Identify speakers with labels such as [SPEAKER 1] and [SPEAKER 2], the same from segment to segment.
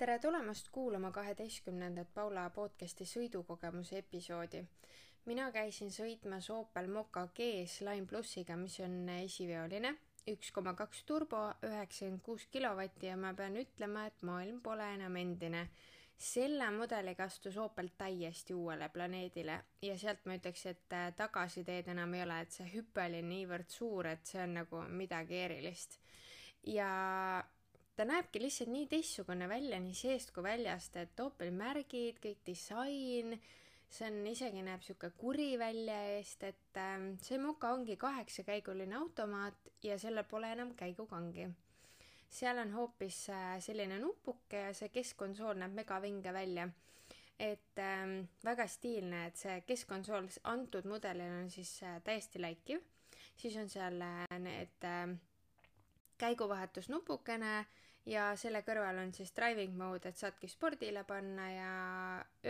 [SPEAKER 1] tere tulemast kuulama kaheteistkümnendat Paula podcasti sõidukogemuse episoodi. mina käisin sõitmas Opel Mokka G-s Line plussiga, mis on esiveoline, üks koma kaks turbo, üheksakümmend kuus kilovatti ja ma pean ütlema, et maailm pole enam endine. selle mudeliga astus Opel täiesti uuele planeedile ja sealt ma ütleks, et tagasiteed enam ei ole, et see hüpe oli niivõrd suur, et see on nagu midagi erilist. ja ta näebki lihtsalt nii teistsugune välja nii seest kui väljast, et Opeli märgid, kõik disain, see on isegi näeb sihuke kuri välja eest, et äh, see Moka ongi kaheksakäiguline automaat ja sellel pole enam käigukangi. seal on hoopis äh, selline nupuke ja see keskkonsool näeb megavinge välja. et äh, väga stiilne, et see keskkonsool antud mudelil on siis äh, täiesti läikiv, siis on seal äh, need äh, käiguvahetusnupukene ja selle kõrval on siis driving mode, et saadki spordile panna ja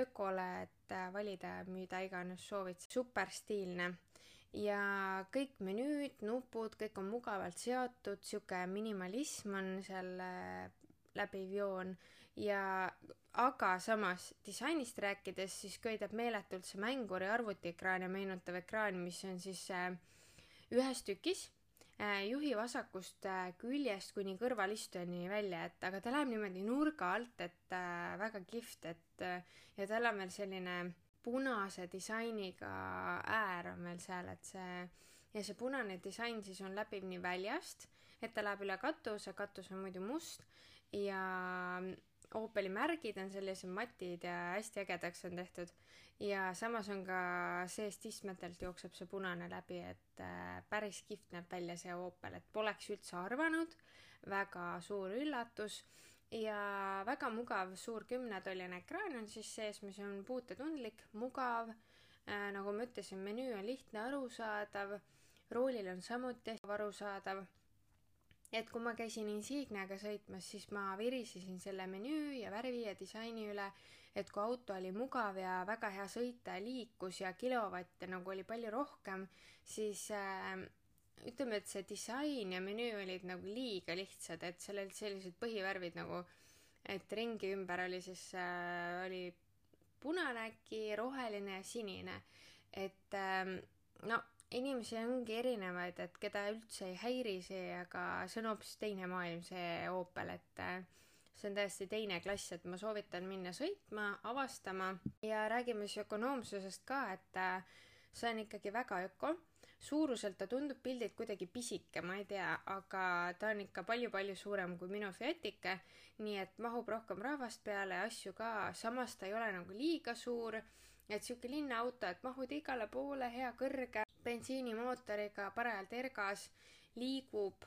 [SPEAKER 1] ökole, et äh, valida, mida iganes soovid. super stiilne ja kõik menüüd, nupud, kõik on mugavalt seotud, sihuke minimalism on seal läbiv joon. Ja aga samas disainist rääkides, siis köidab meeletult see mänguri arvutiekraani meenutav ekraan, mis on siis äh, ühes tükis juhi vasakust äh, küljest kuni kõrvalistujani välja, et aga ta läheb niimoodi nurga alt, et äh, väga kihvt, et ja tal on veel selline punase disainiga äär on veel seal, et see ja see punane disain siis on läbiv nii väljast, et ta läheb üle katuse, katus on muidu must ja Opeli märgid on sellised matid ja hästi ägedaks on tehtud. Ja samas on ka seest istmetelt jookseb see punane läbi, et äh, päris kihvt näeb välja see Opel, et poleks üldse arvanud, väga suur üllatus. Ja väga mugav suur kümnetolline ekraan on siis sees, mis on puutetundlik, mugav. Äh,, nagu ma ütlesin, menüü on lihtne, arusaadav, roolil on samuti arusaadav et kui ma käisin Insigniaga sõitmas, siis ma virisesin selle menüü ja värvi ja disaini üle, et kui auto oli mugav ja väga hea sõita liikus ja kilovatte nagu oli palju rohkem, siis äh, ütleme, et see disain ja menüü olid nagu liiga lihtsad, et seal olid sellised põhivärvid nagu, et ringi ümber oli siis äh,, oli punane äkki, roheline ja sinine. et äh, no inimesi ongi erinevaid, et keda üldse ei häiri see, aga see on hoopis teine maailm, see Opel, et äh, see on täiesti teine klass, et ma soovitan minna sõitma, avastama. Ja räägime siis ökonoomsusest ka, et äh, see on ikkagi väga öko. suuruselt ta tundub pildilt kuidagi pisike, ma ei tea, aga ta on ikka palju-palju suurem kui minu Fiatike, nii et mahub rohkem rahvast peale asju ka, samas ta ei ole nagu liiga suur. Et sihuke linnaauto, et mahud igale poole, hea kõrge, bensiinimootoriga, parajalt ergas, liigub.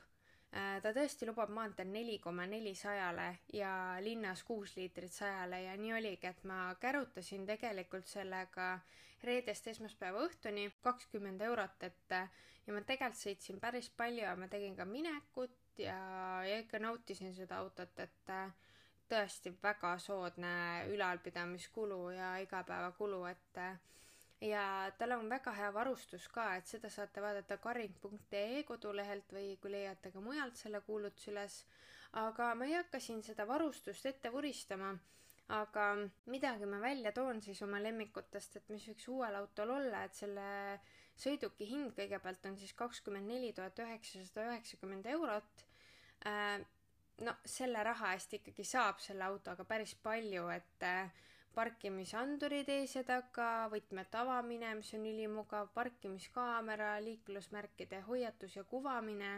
[SPEAKER 1] Äh, ta tõesti lubab maanteel neli koma neli sajale ja linnas kuus liitrit sajale ja nii oligi, et ma kärutasin tegelikult sellega reedest esmaspäeva õhtuni kakskümmend eurot, et ja ma tegelikult sõitsin päris palju ja ma tegin ka minekut ja, ja ikka nautisin seda autot, et tõesti väga soodne ülalpidamiskulu ja igapäevakulu, et ja tal on väga hea varustus ka, et seda saate vaadata karing.ee kodulehelt või kui leiate ka mujalt selle kuulutuse üles. aga ma ei hakka siin seda varustust ette vuristama, aga midagi ma välja toon siis oma lemmikutest, et mis võiks uuel autol olla, et selle sõiduki hind kõigepealt on siis kakskümmend neli tuhat üheksasada üheksakümmend eurot äh, no selle raha eest ikkagi saab selle autoga päris palju, et äh, parkimisandurid ees ja taga, võtmete avamine, mis on ülimugav, parkimiskaamera, liiklusmärkide hoiatus ja kuvamine,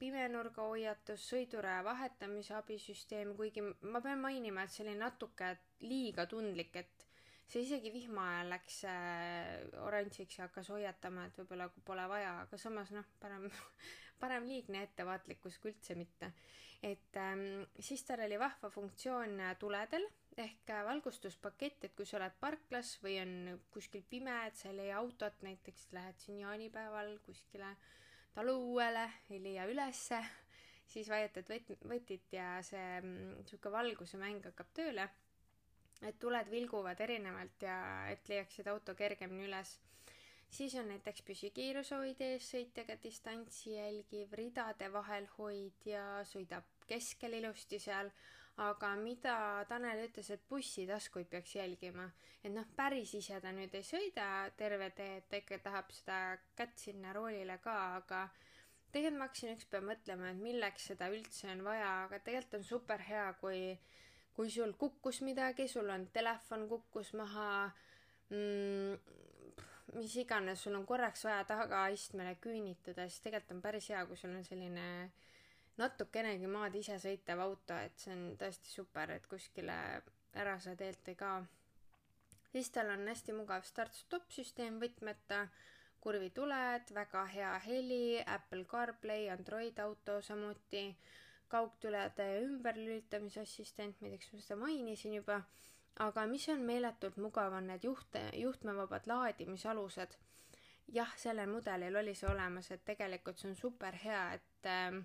[SPEAKER 1] pimenurga hoiatus, sõiduraja vahetamise abisüsteem, kuigi ma pean mainima, et see oli natuke liiga tundlik, et see isegi vihma ajal läks äh, oranžiks ja hakkas hoiatama, et võib-olla pole vaja, aga samas noh, parem, parem liigne ettevaatlikkus kui üldse mitte. et ähm, siis tal oli vahva funktsioon äh, tuledel ehk äh, valgustuspakett, et kui sa oled parklas või on kuskil pime, et sa ei leia autot, näiteks lähed siin jaanipäeval kuskile taluõuele, ei leia ülesse, siis vajutad võt-, võtit ja see niisugune mm, valguse mäng hakkab tööle et tuled vilguvad erinevalt ja et leiaksid auto kergemini üles. siis on näiteks püsikiirushoid eessõitjaga distantsi jälgiv, ridade vahel hoidja, sõidab keskel ilusti seal, aga mida Tanel ütles, et bussitaskuid peaks jälgima. et noh, päris ise ta nüüd ei sõida terve tee, et ta ikka tahab seda kätt sinna roolile ka, aga tegelikult ma hakkasin ükspäev mõtlema, et milleks seda üldse on vaja, aga tegelikult on super hea, kui kui sul kukkus midagi, sul on telefon kukkus maha mm,, mis iganes, sul on korraks vaja tagaistmele küünitada, siis tegelikult on päris hea, kui sul on selline natukenegi maad ise sõitev auto, et see on tõesti super, et kuskile ära sa teelt ei kao. siis tal on hästi mugav start-stop süsteem võtmeta, kurvituled, väga hea heli, Apple CarPlay, Android auto samuti, kaugtulede ümberlülitamise assistent, ma ei tea, kas ma seda mainisin juba aga mis on meeletult mugav, on need juht, juhtmevabad laadimisalused. jah, sellel mudelil oli see olemas, et tegelikult see on super hea, et ähm,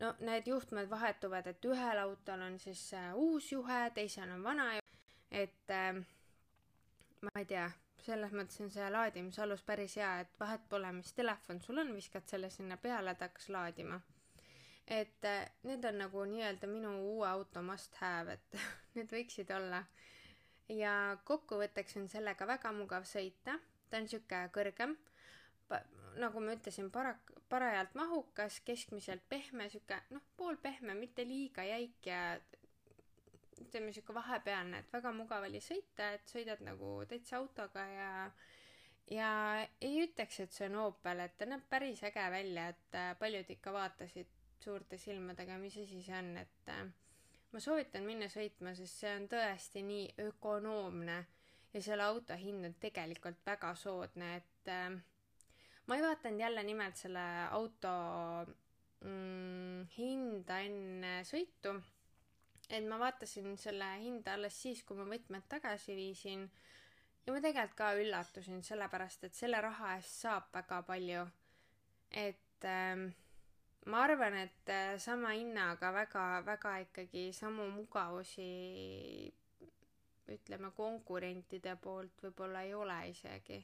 [SPEAKER 1] no need juhtmed vahetuvad, et ühel autol on siis äh, uus juhe, teisel on vana juhe, et äh, ma ei tea, selles mõttes on see laadimisalus päris hea, et vahet pole, mis telefon sul on, viskad selle sinna peale, ta hakkas laadima. Et äh, need on nagu nii-öelda minu uue auto must have, et need võiksid olla. ja kokkuvõtteks on sellega väga mugav sõita, ta on sihuke kõrgem, nagu ma ütlesin, para-, parajalt mahukas, keskmiselt pehme, sihuke noh, poolpehme, mitte liiga jäik ja ütleme sihuke vahepealne, et väga mugav oli sõita, et sõidad nagu täitsa autoga ja ja ei ütleks, et see on Opel, et ta näeb päris äge välja, et äh, paljud ikka vaatasid suurte silmadega, mis asi see on, et äh, ma soovitan minna sõitma, sest see on tõesti nii ökonoomne ja selle auto hind on tegelikult väga soodne, et äh, ma ei vaadanud jälle nimelt selle auto mm, hinda enne sõitu, et ma vaatasin selle hinda alles siis, kui ma võtmed tagasi viisin ja ma tegelikult ka üllatusin, sellepärast et selle raha eest saab väga palju. et äh, ma arvan, et äh, sama hinnaga väga, väga ikkagi samu mugavusi ütleme konkurentide poolt võib-olla ei ole isegi.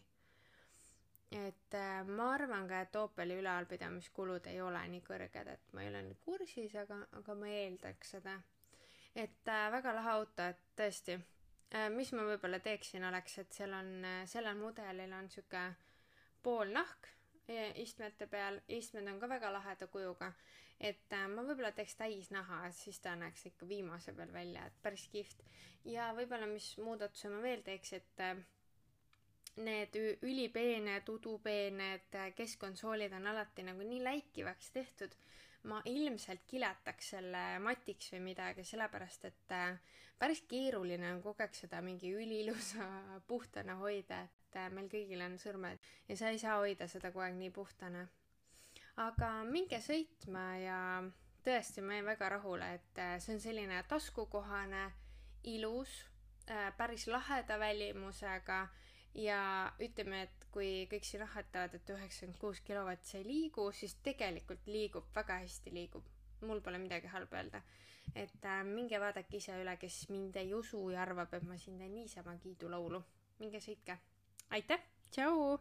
[SPEAKER 1] Et äh, ma arvan ka, et Opeli ülalpidamiskulud ei ole nii kõrged, et ma ei ole nüüd kursis, aga, aga ma eeldaks seda. et äh, väga lahe auto, et tõesti äh,, mis ma võib-olla teeksin, oleks, et seal on äh,, sellel mudelil on sihuke poolnahk istmete peal, istmed on ka väga laheda kujuga, et äh, ma võib-olla teeks täisnaha, siis ta näeks ikka viimase peal välja, et päris kihvt. ja võib-olla, mis muudatuse ma veel teeks, et äh, need ülipeened, udupeened äh, keskkonsoolid on alati nagu nii läikivaks tehtud, ma ilmselt kiletaks selle matiks või midagi, sellepärast et päris keeruline on kogu aeg seda mingi üliilusa puhtana hoida, et äh, meil kõigil on sõrmed ja sa ei saa hoida seda kogu aeg nii puhtana. aga minge sõitma ja tõesti, ma jäin väga rahule, et äh, see on selline taskukohane, ilus, äh, päris laheda välimusega ja ütleme, et kui kõik siin ahvatavad, et üheksakümmend kuus kilovatt see ei liigu, siis tegelikult liigub, väga hästi liigub. mul pole midagi halba öelda. et äh, minge vaadake ise üle, kes mind ei usu ja arvab, et ma siin teen niisama kiidulaulu. minge sõitke aitäh, tšau!